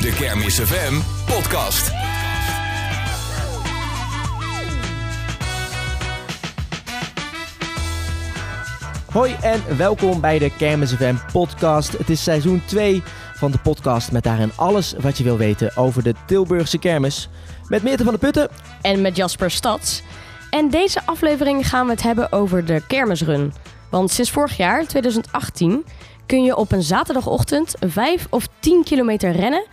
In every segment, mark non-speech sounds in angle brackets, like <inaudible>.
De Kermis FM podcast. Hoi en welkom bij de Kermis FM podcast. Het is seizoen 2 van de podcast met daarin alles wat je wil weten over de Tilburgse kermis. Met Meerte van de Putten. en met Jasper Stads. En deze aflevering gaan we het hebben over de kermisrun. Want sinds vorig jaar, 2018, kun je op een zaterdagochtend 5 of 10 kilometer rennen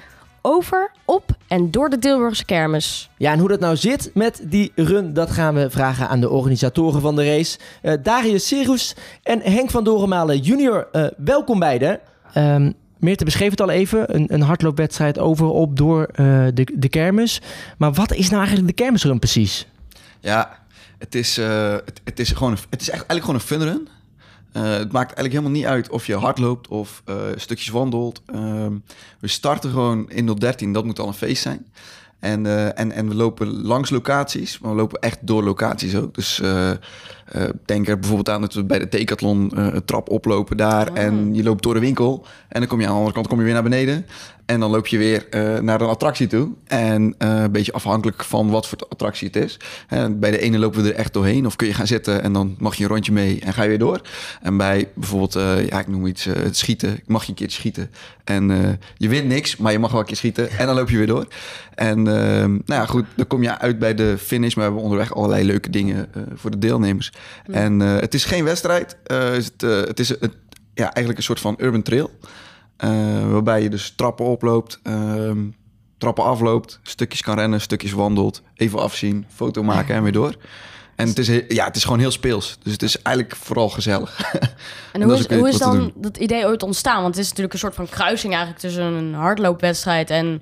over, op en door de Tilburgse kermis. Ja, en hoe dat nou zit met die run, dat gaan we vragen aan de organisatoren van de race. Eh, Darius Serus en Henk van Dorenmalen junior, eh, welkom beiden. Ehm Meerte beschreef het al even, een, een hardloopwedstrijd over, op, door eh, de, de kermis. Maar wat is nou eigenlijk de kermisrun precies? Ja, het is, eh, het, het is, gewoon een, het is echt, eigenlijk gewoon een funrun. Eh het maakt eigenlijk helemaal niet uit of je hard loopt of eh, stukjes wandelt. Ehm, we starten gewoon in 013, dat moet al een feest zijn. En, eh, en, en we lopen langs locaties, maar we lopen echt door locaties ook. Dus eh, denk er bijvoorbeeld aan dat we bij de Decathlon een trap oplopen daar. En je loopt door de winkel en dan kom je aan de andere kant kom je weer naar beneden. En dan loop je weer eh, naar een attractie toe. En een beetje afhankelijk van wat voor attractie het is. Bij de ene lopen we er echt doorheen. Of kun je gaan zitten en dan mag je een rondje mee en ga je weer door. En bij bijvoorbeeld, ja, ik noem iets, het schieten. Mag je een keertje schieten. En je wint niks, maar je mag wel een keer schieten. En dan loop je weer door. En nou ja, goed, dan kom je uit bij de finish. Maar we hebben onderweg allerlei leuke dingen voor de deelnemers. En eh, het is geen wedstrijd. Eh, is het, eh, het is het, ja, eigenlijk een soort van urban trail. Waarbij je dus trappen oploopt, ehm, trappen afloopt, stukjes kan rennen, stukjes wandelt, even afzien, foto maken en weer door. En het is, ja, het is gewoon heel speels. Dus het is eigenlijk vooral gezellig. <laughs> En hoe is hoe is dan dat idee ooit ontstaan? Want het is natuurlijk een soort van kruising eigenlijk tussen een hardloopwedstrijd en...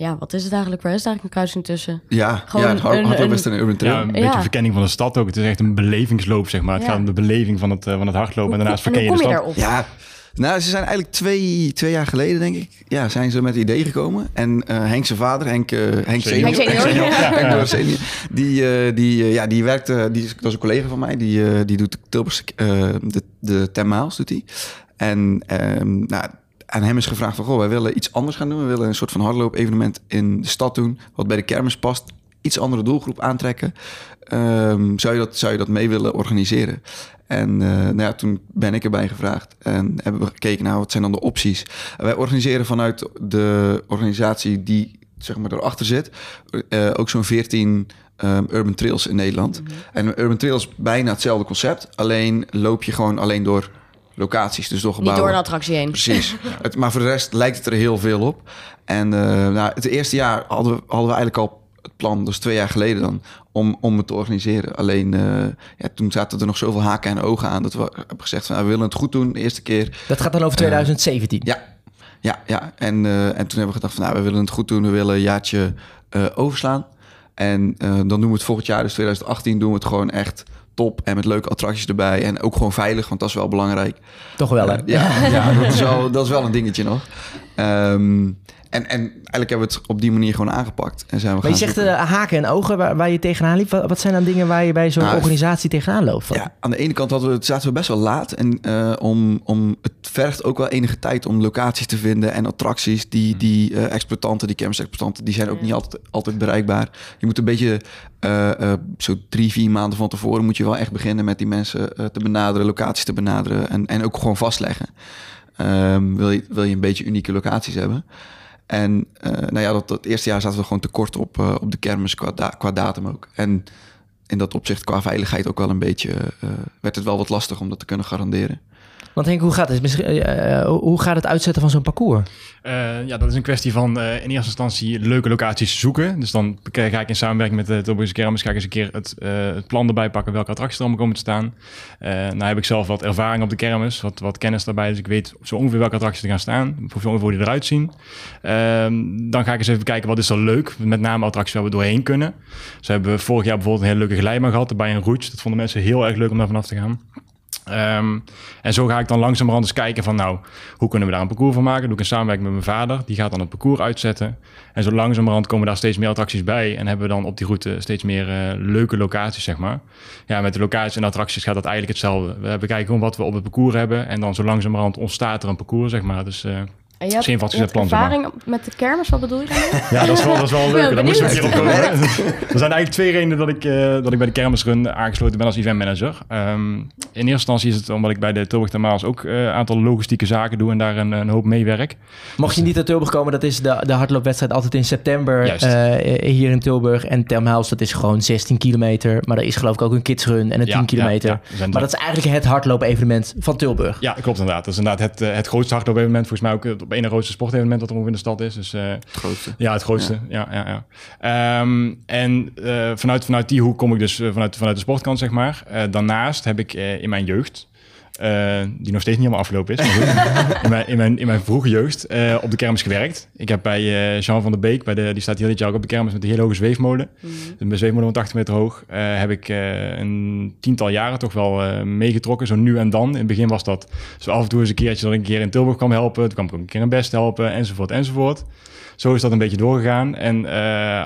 Ja, wat is het eigenlijk? Waar is daar eigenlijk een kruising tussen? ja, Gewoon ja, het hard- een- hardlopen een- is een urban trail. Ja, een Ja. beetje verkenning van de stad ook. Het is echt een belevingsloop, zeg maar. Het Ja. gaat om de beleving van het, eh, van het hardlopen. en daarnaast en verken je de stad. daarop? Ja, nou, ze zijn eigenlijk twee, twee jaar geleden, denk ik, ja, zijn ze met het idee gekomen. En eh Henk zijn vader, Henk, eh, Henk senior, Henk senior, ja. Henk Doris senior, die, eh, die, ja, die werkte, die is, dat is een collega van mij, die, eh, die doet de Tilburgse, eh, de, de 10 miles, doet hij. En ehm, nou, aan hem is gevraagd van, goh, wij willen iets anders gaan doen. We willen een soort van hardloop-evenement in de stad doen, wat bij de kermis past. Iets andere doelgroep aantrekken. Ehm, zou, je dat, zou je dat mee willen organiseren? En eh, nou ja, toen ben ik erbij gevraagd en hebben we gekeken naar wat zijn dan de opties. En wij organiseren vanuit de organisatie die zeg maar erachter zit eh, ook zo'n 14 ehm, urban trails in Nederland. En een urban trail is bijna hetzelfde concept, alleen loop je gewoon alleen door locaties, dus door Niet gebouwen. door een attractie heen. Precies. <laughs> Het, maar voor de rest lijkt het er heel veel op. En eh, nou, het eerste jaar hadden we, hadden we eigenlijk al het plan, dus twee jaar geleden dan, om, om het te organiseren. Alleen eh, ja, toen zaten er nog zoveel haken en ogen aan dat we hebben gezegd van nou, we willen het goed doen de eerste keer. Dat gaat dan over 2017. Ja, ja, ja. En, eh, en toen hebben we gedacht van nou, we willen het goed doen, we willen een jaartje eh, overslaan. En eh, dan doen we het volgend jaar, dus 2018, doen we het gewoon echt top en met leuke attracties erbij. En ook gewoon veilig, want dat is wel belangrijk. Toch wel, hè? Eh, ja, <laughs> ja dat, is wel, dat is wel een dingetje nog. Ehm, en, en eigenlijk hebben we het op die manier gewoon aangepakt. En zijn we Maar je zegt eh, haken en ogen waar, waar je tegenaan liep. Wat, wat zijn dan dingen waar je bij zo'n Nou, organisatie tegenaan loopt? Van? Ja, aan de ene kant hadden we, zaten we best wel laat. En eh, om, om, het vergt ook wel enige tijd om locaties te vinden en attracties. Die, die eh, exploitanten, die kermisexploitanten, die zijn ook niet altijd, altijd bereikbaar. Je moet een beetje zo drie, vier maanden van tevoren moet je wel echt beginnen met die mensen te benaderen, locaties te benaderen en, en ook gewoon vastleggen. Ehm, wil, je, wil je een beetje unieke locaties hebben. En eh, nou ja, dat, eerste jaar zaten we gewoon tekort op, eh, op de kermis qua datum ook. En in dat opzicht qua veiligheid ook wel een beetje... eh, werd het wel wat lastig om dat te kunnen garanderen. Want Henk, hoe gaat het? Misschien, eh, eh, hoe gaat het uitzetten van zo'n parcours? Eh, ja, dat is een kwestie van eh, in eerste instantie leuke locaties zoeken. Dus dan ga ik in samenwerking met de Tilburgse Kermis ga ik eens een keer het, eh, het plan erbij pakken welke attracties er allemaal komen te staan. Eh nou heb ik zelf wat ervaring op de kermis, wat, wat kennis daarbij. Dus ik weet zo ongeveer welke attracties er gaan staan, zo ongeveer hoe die eruit zien. Ehm, dan ga ik eens even kijken wat is er leuk. Met name attracties waar we doorheen kunnen. Zo hebben we vorig jaar bijvoorbeeld een hele leuke glijbaan gehad bij een Rouge. Dat vonden mensen heel erg leuk om daar vanaf te gaan. Ehm, en zo ga ik dan langzamerhand eens kijken van nou, hoe kunnen we daar een parcours van maken? Doe ik in samenwerking met mijn vader. Die gaat dan het parcours uitzetten. En zo langzamerhand komen daar steeds meer attracties bij. En hebben we dan op die route steeds meer eh, leuke locaties, zeg maar. Ja, met de locaties en attracties gaat dat eigenlijk hetzelfde. We bekijken gewoon wat we op het parcours hebben. En dan zo langzamerhand ontstaat er een parcours, zeg maar. Dus eh, En je je maar. ervaring met de kermis, wat bedoel je daarmee? Ja, dat is wel, dat is wel Daar moesten we een keer op <laughs> komen. Er zijn eigenlijk twee redenen dat ik, eh, dat ik bij de kermisrun aangesloten ben als eventmanager. Ehm in eerste instantie is het omdat ik bij de Tilburg Thermaals ook eh, een aantal logistieke zaken doe en daar een, een hoop meewerk. Mocht je niet naar Tilburg komen, dat is de, de hardloopwedstrijd altijd in september eh, hier in Tilburg. En Termhuis, dat is gewoon 16 kilometer. Maar er is geloof ik ook een kidsrun en een Ja, 10 kilometer. ja, ja. Er zijn Maar dat is eigenlijk het hardloop-evenement van Tilburg. Ja, klopt inderdaad. Dat is inderdaad het, het grootste hardloop-evenement. Volgens mij ook op ene grootste sportevenement dat er ongeveer in de stad is. Dus eh, Het grootste. Ja, het grootste. Ja. Ja, ja, Ehm, en eh, vanuit, vanuit die hoek kom ik dus eh, vanuit, vanuit de sportkant, zeg maar. Daarnaast heb ik in mijn jeugd, eh, die nog steeds niet helemaal afgelopen is, <laughs> in, mijn, in, mijn, in mijn vroege jeugd eh, op de kermis gewerkt. Ik heb bij eh, Jean van der Beek, bij de, die staat hier dit jaar ook op de kermis met een hele hoge zweefmolen. Dus een zweefmolen van 80 meter hoog. heb ik een tiental jaren toch wel meegetrokken, zo nu en dan. In het begin was dat zo af en toe eens een keertje dat ik een keer in Tilburg kwam helpen. Toen kwam ik ook een keer in Best helpen, enzovoort, enzovoort. Zo is dat een beetje doorgegaan. En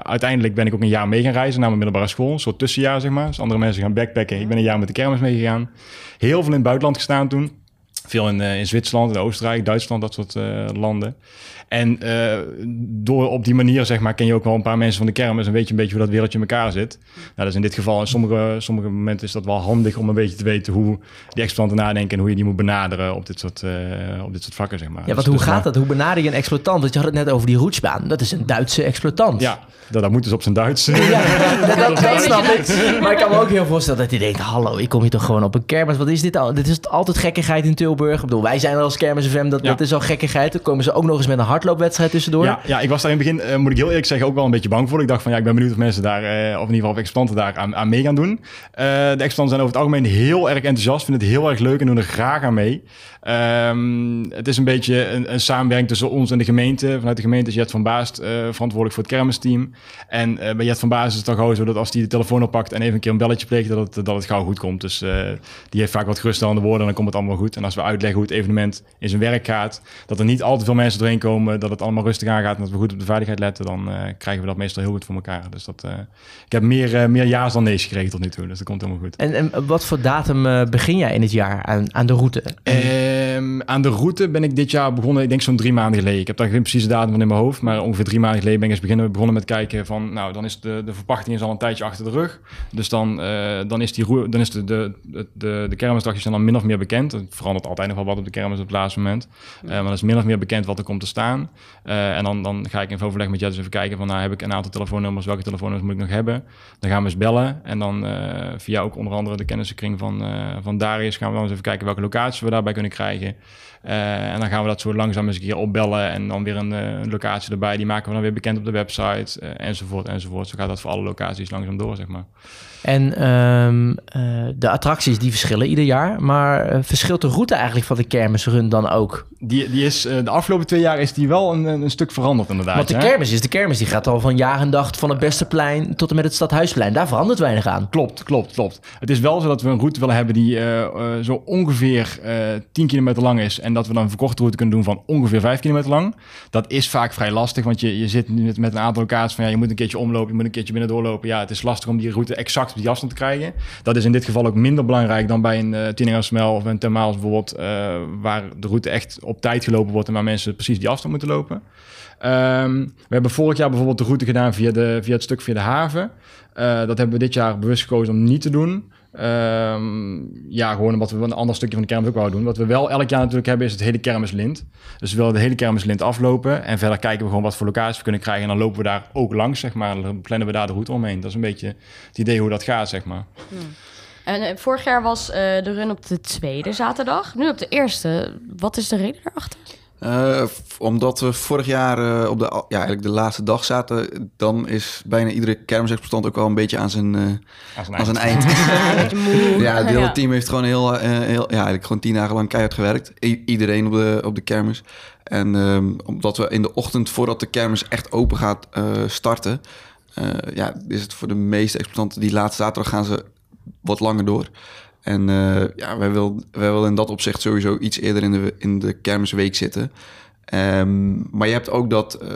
uiteindelijk ben ik ook een jaar mee gaan reizen naar mijn middelbare school. Een soort tussenjaar, zeg maar. Dus andere mensen gaan backpacken. Ik ben een jaar met de kermis meegegaan. Heel veel in het buitenland gestaan toen. Veel in, eh, in Zwitserland, in Oostenrijk, Duitsland, dat soort eh, landen. En eh, door op die manier, zeg maar, ken je ook wel een paar mensen van de kermis en weet je een beetje hoe dat wereldje in elkaar zit. Nou, dat is in dit geval, in sommige, sommige momenten is dat wel handig om een beetje te weten hoe die exploitanten nadenken en hoe je die moet benaderen op dit soort, eh, op dit soort vakken, zeg maar. Ja, Dus- want hoe dus gaat maar- dat? Hoe benader je een exploitant? Want je had het net over die roetsbaan. Dat is een Duitse exploitant. Ja, dat, dat moet dus op zijn Duits. Ja, dat, <laughs> dat, snap ik. Maar ik kan me ook heel voorstellen dat hij denkt... hallo, ik kom hier toch gewoon op een kermis. Wat is dit al? Dit is altijd gekkigheid in Tilburg. Ik bedoel, wij zijn er als kermis FM, dat, Ja. dat is al gekkigheid. Dan komen ze ook nog eens met een hardloopwedstrijd tussendoor. Ja, ja, ik was daar in het begin, eh, moet ik heel eerlijk zeggen, ook wel een beetje bang voor. Ik dacht van, ja, ik ben benieuwd of mensen daar, eh, of in ieder geval of exploitanten daar aan, aan mee gaan doen. Eh, de exploitanten zijn over het algemeen heel erg enthousiast, vinden het heel erg leuk en doen er graag aan mee. Ehm, het is een beetje een, een samenwerking tussen ons en de gemeente. Vanuit de gemeente is Jet van Baast eh, verantwoordelijk voor het kermisteam. En eh, bij Jet van Baast is het dan gewoon zo dat als hij de telefoon oppakt en even een keer een belletje pleegt, dat het, dat het gauw goed komt. Dus eh, die heeft vaak wat geruststellende woorden en dan komt het allemaal goed. En als we uitleggen hoe het evenement in zijn werk gaat, dat er niet al te veel mensen doorheen komen, dat het allemaal rustig aangaat en dat we goed op de veiligheid letten, dan krijgen we dat meestal heel goed voor elkaar. Dus dat, ik heb meer, meer ja's dan nee's gekregen tot nu toe, dus dat komt helemaal goed. En, en wat voor datum begin jij in het jaar aan, aan de route? Ehm, aan de route ben ik dit jaar begonnen, ik denk zo'n drie maanden geleden. Ik heb daar geen precieze datum van in mijn hoofd, maar ongeveer drie maanden geleden ben ik eens beginnen, begonnen met kijken van, nou, dan is de, de verpachting is al een tijdje achter de rug. Dus dan, eh, dan is, die dan is de, de, de, de, kermisdagjes zijn dan min of meer bekend. Het verandert altijd nog wel wat op de kermis op het laatste moment. Eh, maar dan is min of meer bekend wat er komt te staan. Eh, en dan, dan ga ik in overleg met Jet eens even kijken van, nou, heb ik een aantal telefoonnummers, welke telefoonnummers moet ik nog hebben? Dan gaan we eens bellen en dan via ook onder andere de kennissenkring van, van Darius gaan we dan eens even kijken welke locaties we daarbij kunnen krijgen. Eh, en dan gaan we dat zo langzaam eens een keer opbellen en dan weer een, eh, een locatie erbij. Die maken we dan weer bekend op de website eh, enzovoort enzovoort. Zo gaat dat voor alle locaties langzaam door, zeg maar. En ehm, eh, de attracties die verschillen ieder jaar. Maar verschilt de route eigenlijk van de kermisrun dan ook? Die, die is, de afgelopen twee jaar is die wel een, een stuk veranderd inderdaad. Want de hè? kermis is de kermis. Die gaat al van jaar en dag van het Besteplein tot en met het Stadhuisplein. Daar verandert weinig aan. Klopt, klopt, klopt. Het is wel zo dat we een route willen hebben die zo ongeveer eh 10 lang is. En dat we dan een verkorte route kunnen doen van ongeveer 5 kilometer lang. Dat is vaak vrij lastig, want je, je zit met, met een aantal locaties van ja, je moet een keertje omlopen, je moet een keertje binnen doorlopen. Ja, het is lastig om die route exact op die afstand te krijgen. Dat is in dit geval ook minder belangrijk dan bij een uh, Tinningersmel of een Termaals bijvoorbeeld, eh, waar de route echt op tijd gelopen wordt en waar mensen precies die afstand moeten lopen. Ehm, we hebben vorig jaar bijvoorbeeld de route gedaan via, de, via het stuk via de haven. Uh, dat hebben we dit jaar bewust gekozen om niet te doen. Um, ja, gewoon omdat we een ander stukje van de kermis ook wouden doen. Wat we wel elk jaar natuurlijk hebben, is het hele kermislint. Dus we willen de hele kermislint aflopen. En verder kijken we gewoon wat voor locaties we kunnen krijgen. En dan lopen we daar ook langs, zeg maar. Dan plannen we daar de route omheen. Dat is een beetje het idee hoe dat gaat, zeg maar. Hmm. En uh, vorig jaar was uh, de run op de tweede zaterdag. Nu op de eerste. Wat is de reden daarachter? Uh, omdat we vorig jaar uh, op de, ja, eigenlijk de laatste dag zaten, dan is bijna iedere kermisexploitant ook wel een beetje aan zijn, uh, aan zijn, aan zijn eind. <laughs> <laughs> Ja, ja, het hele ja. team heeft gewoon heel, heel, ja, eigenlijk gewoon tien dagen lang keihard gewerkt. I iedereen op de, op de kermis. En um, omdat we in de ochtend, voordat de kermis echt open gaat starten, ja, is het voor de meeste exploitanten die laatste zaterdag gaan ze wat langer door. En uh, ja, wij willen wij wil in dat opzicht sowieso iets eerder in de, in de kermisweek zitten. Um, maar je hebt ook dat uh,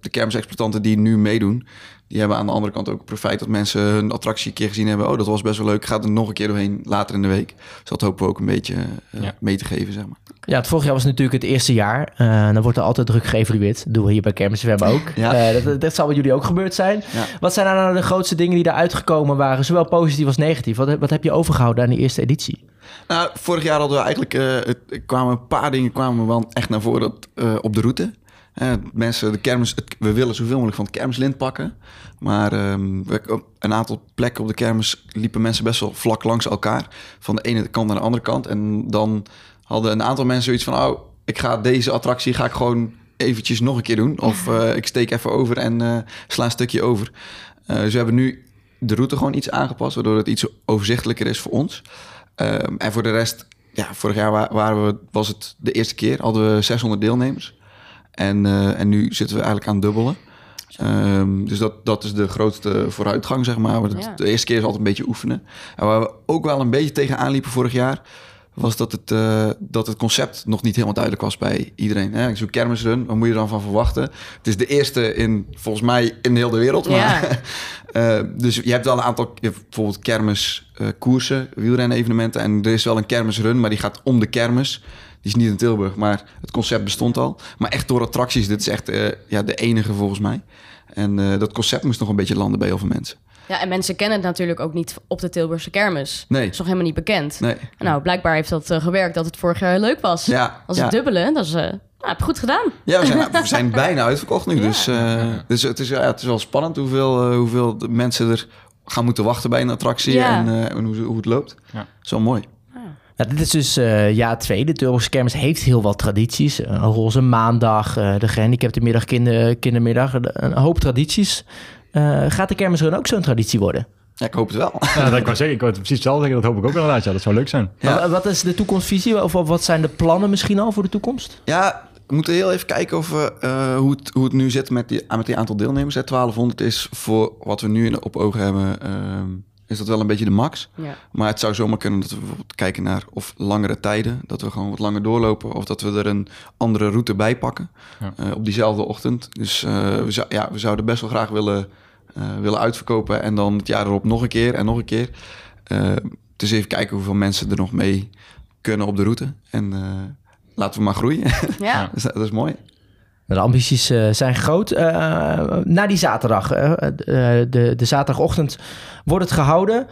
de kermisexploitanten die nu meedoen, die hebben aan de andere kant ook profijt dat mensen hun attractie een keer gezien hebben. Oh, dat was best wel leuk. Gaat er nog een keer doorheen later in de week. Dus dat hopen we ook een beetje eh, Ja. mee te geven, zeg maar. Ja, het vorig jaar was natuurlijk het eerste jaar. Eh, dan wordt er altijd druk geëvalueerd. Dat doen we hier bij Kermis FM ook. <laughs> Ja. Eh, dat, dat zal bij jullie ook gebeurd zijn. Ja. Wat zijn nou de grootste dingen die eruit gekomen waren, zowel positief als negatief? Wat, heb- wat heb je overgehouden aan die eerste editie? Nou, vorig jaar hadden we eigenlijk eh, het, er kwamen een paar dingen kwamen wel echt naar voren dat, eh, op de route. Eh, mensen, de kermis, het- we willen zoveel mogelijk van het kermislint pakken. Maar ehm, op een aantal plekken op de kermis liepen mensen best wel vlak langs elkaar. Van de ene kant naar de andere kant. En dan hadden een aantal mensen zoiets van... oh, ik ga deze attractie ga ik gewoon eventjes nog een keer doen. Of <laughs> eh, ik steek even over en eh, sla een stukje over. Dus we hebben nu de route gewoon iets aangepast... waardoor het iets overzichtelijker is voor ons. Ehm, en voor de rest, ja, vorig jaar wa- waren we, was het de eerste keer, hadden we 600 deelnemers. En, eh, en nu zitten we eigenlijk aan dubbelen. Ehm, dus dat, dat is de grootste vooruitgang, zeg maar. Want het- Ja. De eerste keer is altijd een beetje oefenen. En waar we ook wel een beetje tegenaan liepen vorig jaar... was dat het, eh, dat het concept nog niet helemaal duidelijk was bij iedereen. Hè? Zo'n kermisrun, wat moet je dan van verwachten? Het is de eerste in, volgens mij, in heel de wereld. Maar, <laughs> eh, dus je hebt wel een aantal, bijvoorbeeld kermiskoersen, wielrennen-evenementen. En er is wel een kermisrun, maar die gaat om de kermis. Die is niet in Tilburg, maar het concept bestond al. Maar echt door attracties, dit is echt eh, ja, de enige volgens mij. En eh, dat concept moest nog een beetje landen bij heel veel mensen. Ja, en mensen kennen het natuurlijk ook niet op de Tilburgse kermis. Nee. Dat is nog helemaal niet bekend. Nee. Nou, blijkbaar heeft dat eh, gewerkt dat het vorig jaar leuk was. Ja, Als ja. het dubbele, dat is... eh nou, heb je goed gedaan. Ja, we zijn, <laughs> we zijn bijna uitverkocht nu. Dus, eh, dus het, is, ja, het is wel spannend hoeveel, eh, hoeveel mensen er gaan moeten wachten bij een attractie Ja. en, eh, en hoe, hoe het loopt. Ja. Zo mooi. Nou, dit is dus eh jaar twee. De Tilburgse kermis heeft heel wat tradities. Een roze maandag, eh, de gehandicapte middag, kinder, kindermiddag. Een hoop tradities. Eh, gaat de kermisrun ook zo'n traditie worden? Ja, ik hoop het wel. Ja, dat ik wou zeggen, ik wou het precies hetzelfde zeggen. Dat hoop ik ook inderdaad. Ja, dat zou leuk zijn. Ja. Wat- Wat is de toekomstvisie? Of wat zijn de plannen misschien al voor de toekomst? Ja, we moeten heel even kijken of we, eh, hoe, het, hoe het nu zit met die, met die aantal deelnemers. Hè. 1200 is voor wat we nu in, op ogen hebben, ehm, is dat wel een beetje de max. Ja. Maar het zou zomaar kunnen dat we bijvoorbeeld kijken naar of langere tijden. Dat we gewoon wat langer doorlopen. Of dat we er een andere route bij pakken. Ja. eh, op diezelfde ochtend. Dus eh, we, zou, ja, we zouden best wel graag willen, eh, willen uitverkopen. En dan het jaar erop nog een keer en nog een keer. Eh, dus even kijken hoeveel mensen er nog mee kunnen op de route. En eh, laten we maar groeien. Ja. <laughs> Dus dat is mooi. De ambities eh, zijn groot. Eh, na die zaterdag, eh, de, de zaterdagochtend, wordt het gehouden.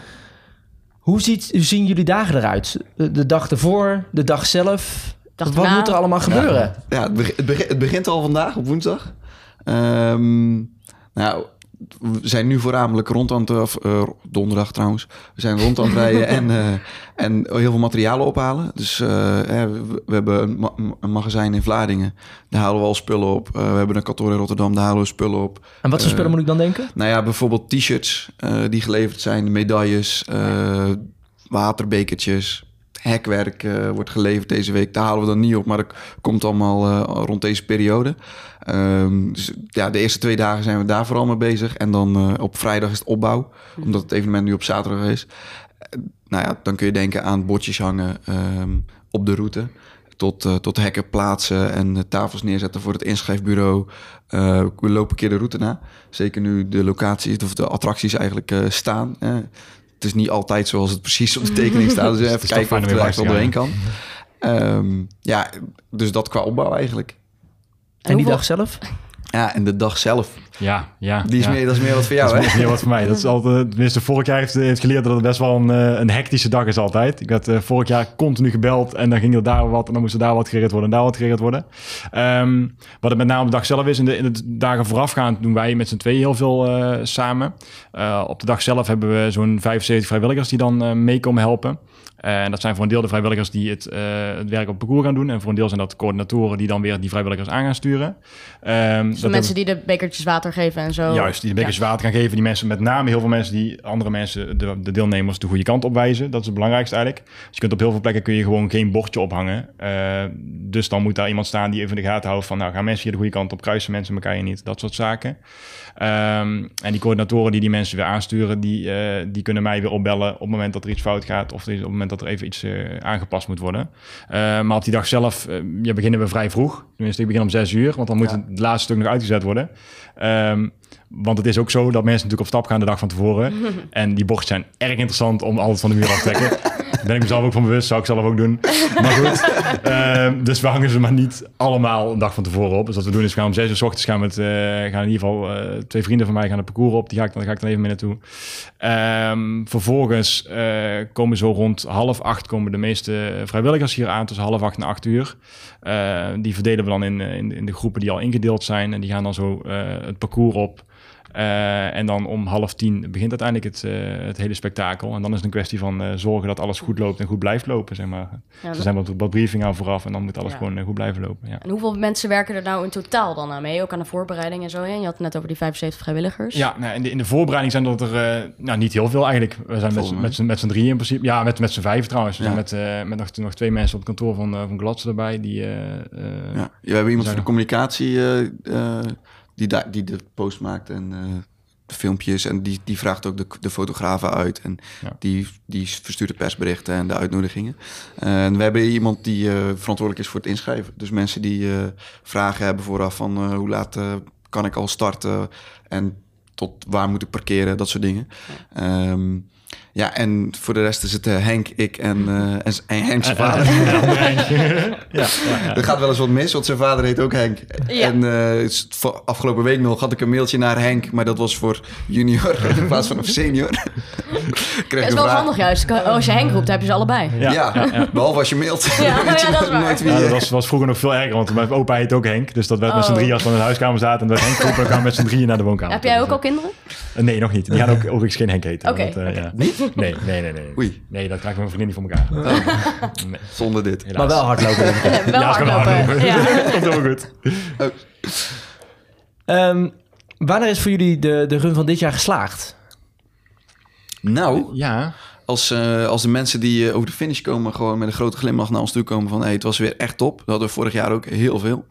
Hoe, ziet, hoe zien jullie dagen eruit? De, de dag ervoor, de dag zelf. Dag Wat moet er allemaal gebeuren? Ja, het, beg- het, beg- het begint al vandaag op woensdag. Ehm, nou, we zijn nu voornamelijk rond aan het... Of, eh, donderdag trouwens. We zijn rond aan het rijden <laughs> en, eh, en heel veel materialen ophalen. Dus eh, we, we hebben een, ma- een magazijn in Vlaardingen. Daar halen we al spullen op. Eh, we hebben een kantoor in Rotterdam. Daar halen we spullen op. En wat voor Eh, spullen moet ik dan denken? Nou ja, bijvoorbeeld t-shirts eh, die geleverd zijn, medailles, eh, waterbekertjes, hekwerk eh, wordt geleverd deze week. Daar halen we dan niet op, maar dat komt allemaal eh, rond deze periode. Ehm, dus ja, de eerste twee dagen zijn we daar vooral mee bezig. En dan eh, op vrijdag is het opbouw, omdat het evenement nu op zaterdag is. Nou ja, dan kun je denken aan bordjes hangen ehm, op de route. Tot, tot hekken plaatsen en tafels neerzetten voor het inschrijfbureau. We lopen een keer de route na. Zeker nu de locaties of de attracties eigenlijk staan. Het is niet altijd zoals het precies op de tekening staat. Dus <laughs> even kijken of het er echt wel doorheen kan. Ehm, ja, dus dat qua opbouw eigenlijk. En die hoeveel- dag zelf? Ja, en de dag zelf. Ja, ja. Die is ja. meer, dat is meer wat voor jou, dat is hè? meer wat voor mij. Dat is <laughs> altijd, tenminste, vorig jaar heeft, heeft geleerd dat het best wel een, eh, een hectische dag is altijd. Ik had eh, vorig jaar continu gebeld en dan ging er daar wat en dan moest er daar wat geregeld worden en daar wat geregeld worden. Ehm, wat het met name op de dag zelf is, in de, in de dagen voorafgaand doen wij met z'n tweeën heel veel eh, samen. Op de dag zelf hebben we zo'n 75 vrijwilligers die dan mee komen helpen. En dat zijn voor een deel de vrijwilligers die het, eh, het werk op parcours gaan doen. En voor een deel zijn dat coördinatoren die dan weer die vrijwilligers aan gaan sturen. Dus dat de mensen die de bekertjes water geven en zo. Juist, die de bekers water gaan geven. Die mensen, met name heel veel mensen die andere mensen, de, de deelnemers, de goede kant op wijzen. Dat is het belangrijkste eigenlijk. Dus je kunt op heel veel plekken kun je gewoon geen bordje ophangen. Eh, dus dan moet daar iemand staan die even in de gaten houdt van, nou gaan mensen hier de goede kant op, kruisen mensen elkaar hier niet, dat soort zaken. Ehm, en die coördinatoren die die mensen weer aansturen, die, eh, die kunnen mij weer opbellen op het moment dat er iets fout gaat. Of op het moment dat er even iets eh, aangepast moet worden. Eh, maar op die dag zelf ja, beginnen we vrij vroeg. Tenminste, ik begin om zes uur, want dan moet Ja. het laatste stuk nog uitgezet worden. Ehm, want het is ook zo dat mensen natuurlijk op stap gaan de dag van tevoren. <laughs> en die bochten zijn erg interessant om altijd van de muur af te trekken. Ben ik mezelf ook van bewust, zou ik zelf ook doen. Maar goed, <laughs> ehm, dus we hangen ze maar niet allemaal een dag van tevoren op. Dus wat we doen is, we gaan om zes uur s ochtends gaan met, eh, gaan in ieder geval eh, twee vrienden van mij gaan het parcours op. Die ga ik, dan ga ik dan even mee naartoe. Ehm, vervolgens eh, komen zo rond half acht komen de meeste vrijwilligers hier aan, tussen half acht en acht uur. Die verdelen we dan in, in, in de groepen die al ingedeeld zijn. En die gaan dan zo het parcours op. Eh, en dan om half tien begint uiteindelijk het, eh, het hele spektakel. En dan is het een kwestie van eh, zorgen dat alles goed loopt en goed blijft lopen, zeg maar. Ja, er zijn wat, wat briefingen aan vooraf en dan moet alles Ja. gewoon goed blijven lopen. Ja. En hoeveel mensen werken er nou in totaal dan aan mee? Ook aan de voorbereiding en zo. hè? Je had het net over die 75 vrijwilligers. Ja, nou, in, de, in de voorbereiding zijn dat er eh, nou, niet heel veel eigenlijk. We zijn met, met, z'n- met z'n drieën in principe. Ja, met, met z'n vijf trouwens. We Ja. zijn met, eh, met nog, nog twee mensen op het kantoor van, van Gladse erbij. Die, Ja. we hebben iemand voor de communicatie eh, eh, die, daar die de post maakt en eh, de filmpjes. En die, die vraagt ook de, de fotografen uit. En Ja. die, die verstuurt de persberichten en de uitnodigingen. En we hebben iemand die eh, verantwoordelijk is voor het inschrijven. Dus mensen die eh, vragen hebben vooraf van eh, hoe laat eh, kan ik al starten en tot waar moet ik parkeren, dat soort dingen. Ehm, ja, en voor de rest is het eh, Henk, ik en, eh en, en Henk zijn vader. <laughs> <laughs> ja, ja, ja. Er gaat wel eens wat mis, want zijn vader heet ook Henk. Ja. En eh, afgelopen week nog had ik een mailtje naar Henk, maar dat was voor junior <laughs> in plaats van voor senior. Kreeg Dat is wel vraag- handig juist. Als je Henk roept, heb je ze allebei. Ja, Ja, ja, ja. behalve als je mailt. Ja, Dan weet je ja, dat is waar. nooit wie Ja, je- dat was, was vroeger nog veel erger, want mijn opa heet ook Henk. Dus dat werd met z'n Oh. drieën als we in de huiskamer zaten. En werd Henk geroepen en we kwamen met z'n drieën naar de woonkamer. Heb jij ook al kinderen? nee, nog niet. Die gaan ook overigens geen Henk heten. Oké. Niet? Nee, nee, nee. nee. Oei. Nee, dat krijgt mijn vriendin niet voor elkaar. Nee, Zonder dit. helaas. Maar wel hardlopen. ik. Wel Ja, hardlopen. hardlopen. Ja. <laughs> Komt helemaal goed. Ehm, wanneer is voor jullie de, de run van dit jaar geslaagd? Nou, Ja, als, eh, als de mensen die eh, over de finish komen... gewoon met een grote glimlach naar ons toe komen van... Hey, het was weer echt top. Dat hadden we vorig jaar ook heel veel.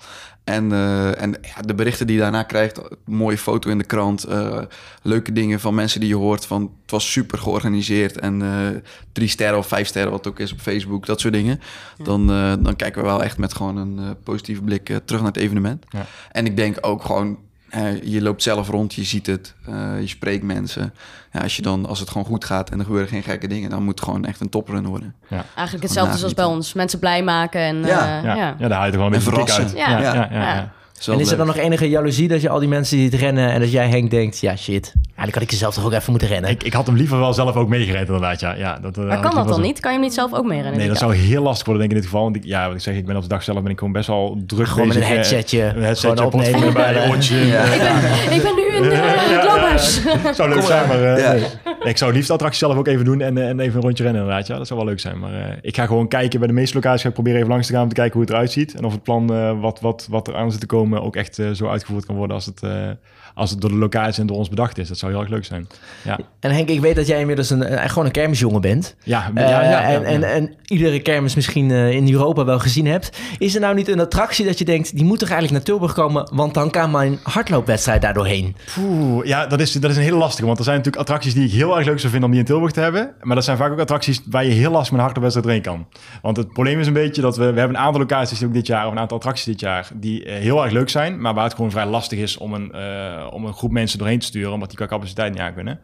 En, eh, en ja, de berichten die je daarna krijgt... mooie foto in de krant... eh, leuke dingen van mensen die je hoort van... het was super georganiseerd en eh, drie sterren of vijf sterren... wat ook is op Facebook, dat soort dingen. Dan, dan kijken we wel echt met gewoon een positieve blik terug naar het evenement. Ja. En ik denk ook gewoon... eh, je loopt zelf rond, je ziet het, eh, je spreekt mensen. Ja, als, je dan, als het gewoon goed gaat en er gebeuren geen gekke dingen... dan moet het gewoon echt een toprun worden. Eigenlijk hetzelfde zoals bij ons. Mensen blij maken en Ja. ja. ja, ja. ja. daar haal je toch wel een En beetje verrassen. uit. Ja. ja, ja, ja. Ja. Is En is er dan nog enige jaloezie dat je al die mensen ziet rennen en dat jij Henk denkt, ja shit, eigenlijk had ik er zelf toch ook even moeten rennen. Ik, ik had hem liever wel zelf ook meegereden inderdaad, ja. ja dat, eh, Maar kan dat dan zo- niet? Kan je hem niet zelf ook meerennen? Nee, dat zou heel lastig worden denk ik in dit geval. Want ik, ja, wat ik zeg, ik ben op de dag zelf ben ik gewoon best wel druk Gewoon met bezig. een eh, headsetje, Een headsetje, gewoon opnemen. bij. <laughs> Ja. eh, Ik ben nu in uh, het zou leuk zijn, maar eh, Ja. nee. Nee, ik zou liefst de attractie zelf ook even doen en, eh, en even een rondje rennen inderdaad. Ja, dat zou wel leuk zijn. Maar eh, ik ga gewoon kijken bij de meeste locaties. Ga ik proberen even langs te gaan om te kijken hoe het eruit ziet. En of het plan wat, wat, wat er aan zit te komen ook echt zo uitgevoerd kan worden als het, als het door de locatie en door ons bedacht is. Dat zou heel erg leuk zijn. Ja, En Henk, ik weet dat jij inmiddels een, een- gewoon een kermisjongen bent. ja, ja, ja, ja, en. En, en iedere kermis misschien in Europa wel gezien hebt. Is er nou niet een attractie dat je denkt, die moet toch eigenlijk naar Tilburg komen, want dan kan mijn hardloopwedstrijd daar doorheen. Poeh, ja, dat is, dat is een hele lastige. Want er zijn natuurlijk attracties die ik heel erg leuk zou vinden om die in Tilburg te hebben. Maar dat zijn vaak ook attracties waar je heel lastig met een hardloopwedstrijd doorheen kan. Want het probleem is een beetje dat we... We hebben een aantal locaties ook dit jaar, of een aantal attracties dit jaar... die eh, heel erg leuk zijn, maar waar het gewoon vrij lastig is... om een, eh, om een groep mensen doorheen te sturen, omdat die qua capaciteit niet aan kunnen.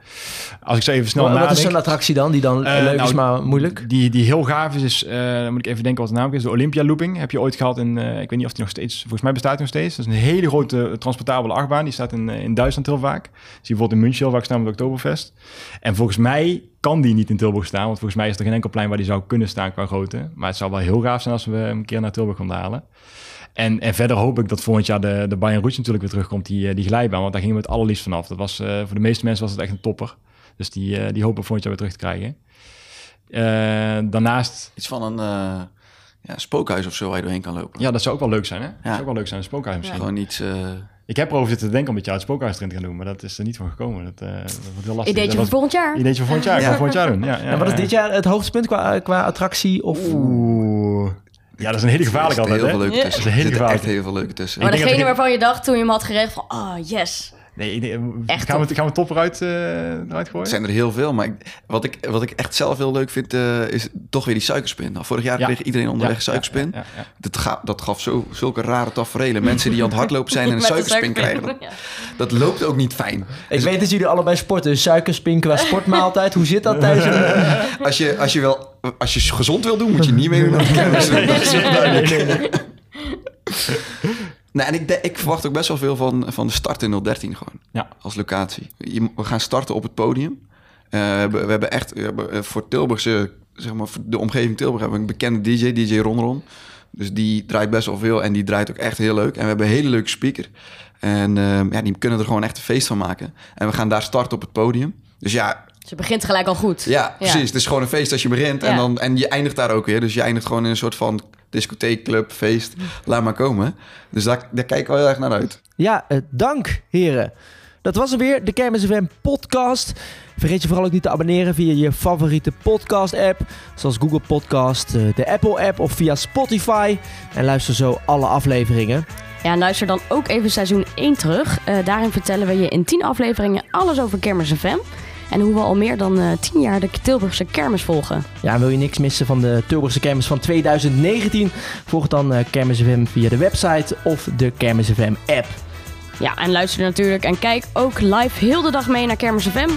Als ik zo even snel Wat, wat is nadenk... zo'n attractie dan, die dan Eh, leuk is, nou, maar moeilijk? Die, die heel gaaf is, is dan moet ik even denken wat de naam is. De Olympia Looping heb je ooit gehad in, ik weet niet of die nog steeds, volgens mij bestaat die nog steeds. Dat is een hele grote transportabele achtbaan. Die staat in, in Duitsland heel vaak. Je bijvoorbeeld in München heel vaak staan met Oktoberfest. En volgens mij kan die niet in Tilburg staan, want volgens mij is er geen enkel plein waar die zou kunnen staan qua grootte. Maar het zou wel heel gaaf zijn als we een keer naar Tilburg konden halen. En, en verder hoop ik dat volgend jaar de, de Bayern Rouge natuurlijk weer terugkomt, die, eh, die glijbaan. Want daar gingen we het allerliefst vanaf. Dat was, eh, voor de meeste mensen was het echt een topper. Dus die, eh, die hopen we volgend jaar weer terug te krijgen. Daarnaast, Iets van een ja, spookhuis of zo waar je doorheen kan lopen. ja, dat zou ook wel leuk zijn, hè? Dat zou ook wel leuk zijn, een spookhuis misschien. Gewoon iets... eh, Ik heb erover zitten denken om met jou het spookhuis erin te gaan doen, maar dat is er niet van gekomen. Dat, eh, dat wordt heel lastig. Ideetje dat voor was- volgend jaar. Ideetje voor volgend jaar. Ik Ja. ga volgend jaar doen. Ja, ja, en wat is ja. dit jaar het hoogtepunt qua, qua attractie? Of... Oeh. Ja, dat is een hele gevaarlijke altijd, heel veel hè? leuke Ja. tussen. Dat is een hele Er zitten echt heel veel leuke tussen. Maar degene waarvan je dacht toen je hem had geregeld van, ah, yes. Nee, nee, Echt gaan, we, top. gaan we top eruit, eh, eruit gooien? Er zijn er heel veel, maar ik- wat, ik, wat ik echt zelf heel leuk vind, eh, is toch weer die suikerspin. Nou, vorig jaar Ja. kreeg iedereen onderweg Ja, suikerspin. ja, ja, ja. Dat, ga, dat gaf zo, zulke rare tafereelen. Mensen die aan het hardlopen zijn <laughs> en een suikerspin krijgen. Dat, dat loopt ook niet fijn. Ik weet dat jullie allebei sporten. Suikerspin qua sportmaaltijd. Hoe zit dat tijdens een... <laughs> Als je, als je, wel, als je gezond wil doen, moet je niet meedoen aan de kermis. Nee, en ik, de- ik verwacht ook best wel veel van, van de start in 013 gewoon. Ja. Als locatie. Je- we gaan starten op het podium. Eh, we, hebben, we hebben echt we hebben, eh, voor Tilburgse, zeg maar, voor de omgeving Tilburg hebben we een bekende DJ, DJ Ron Ron. Dus die draait best wel veel en die draait ook echt heel leuk. En we hebben een hele leuke speaker. En eh, ja, die kunnen er gewoon echt een feest van maken. En we gaan daar starten op het podium. Dus ja, Dus je begint gelijk al goed. ja, precies. Het is gewoon een feest als je begint. En, Ja. dan, en je eindigt daar ook weer. Dus je eindigt gewoon in een soort van discotheek, club, feest. Laat maar komen. Dus daar, daar kijken we heel erg naar uit. Ja, eh, dank heren. Dat was hem weer, de Kermis FM podcast. Vergeet je vooral ook niet te abonneren via je favoriete podcast app. Zoals Google Podcast, eh, de Apple app of via Spotify. En luister zo alle afleveringen. Ja, en luister dan ook even seizoen 1 terug. Eh, daarin vertellen we je in 10 afleveringen alles over Kermis FM. En hoe we al meer dan eh 10 jaar de Tilburgse kermis volgen. Ja, wil je niks missen van de Tilburgse Kermis van 2019? Volg dan eh, Kermis FM via de website of de Kermis FM app. Ja, en luister natuurlijk en kijk ook live heel de dag mee naar Kermis FM.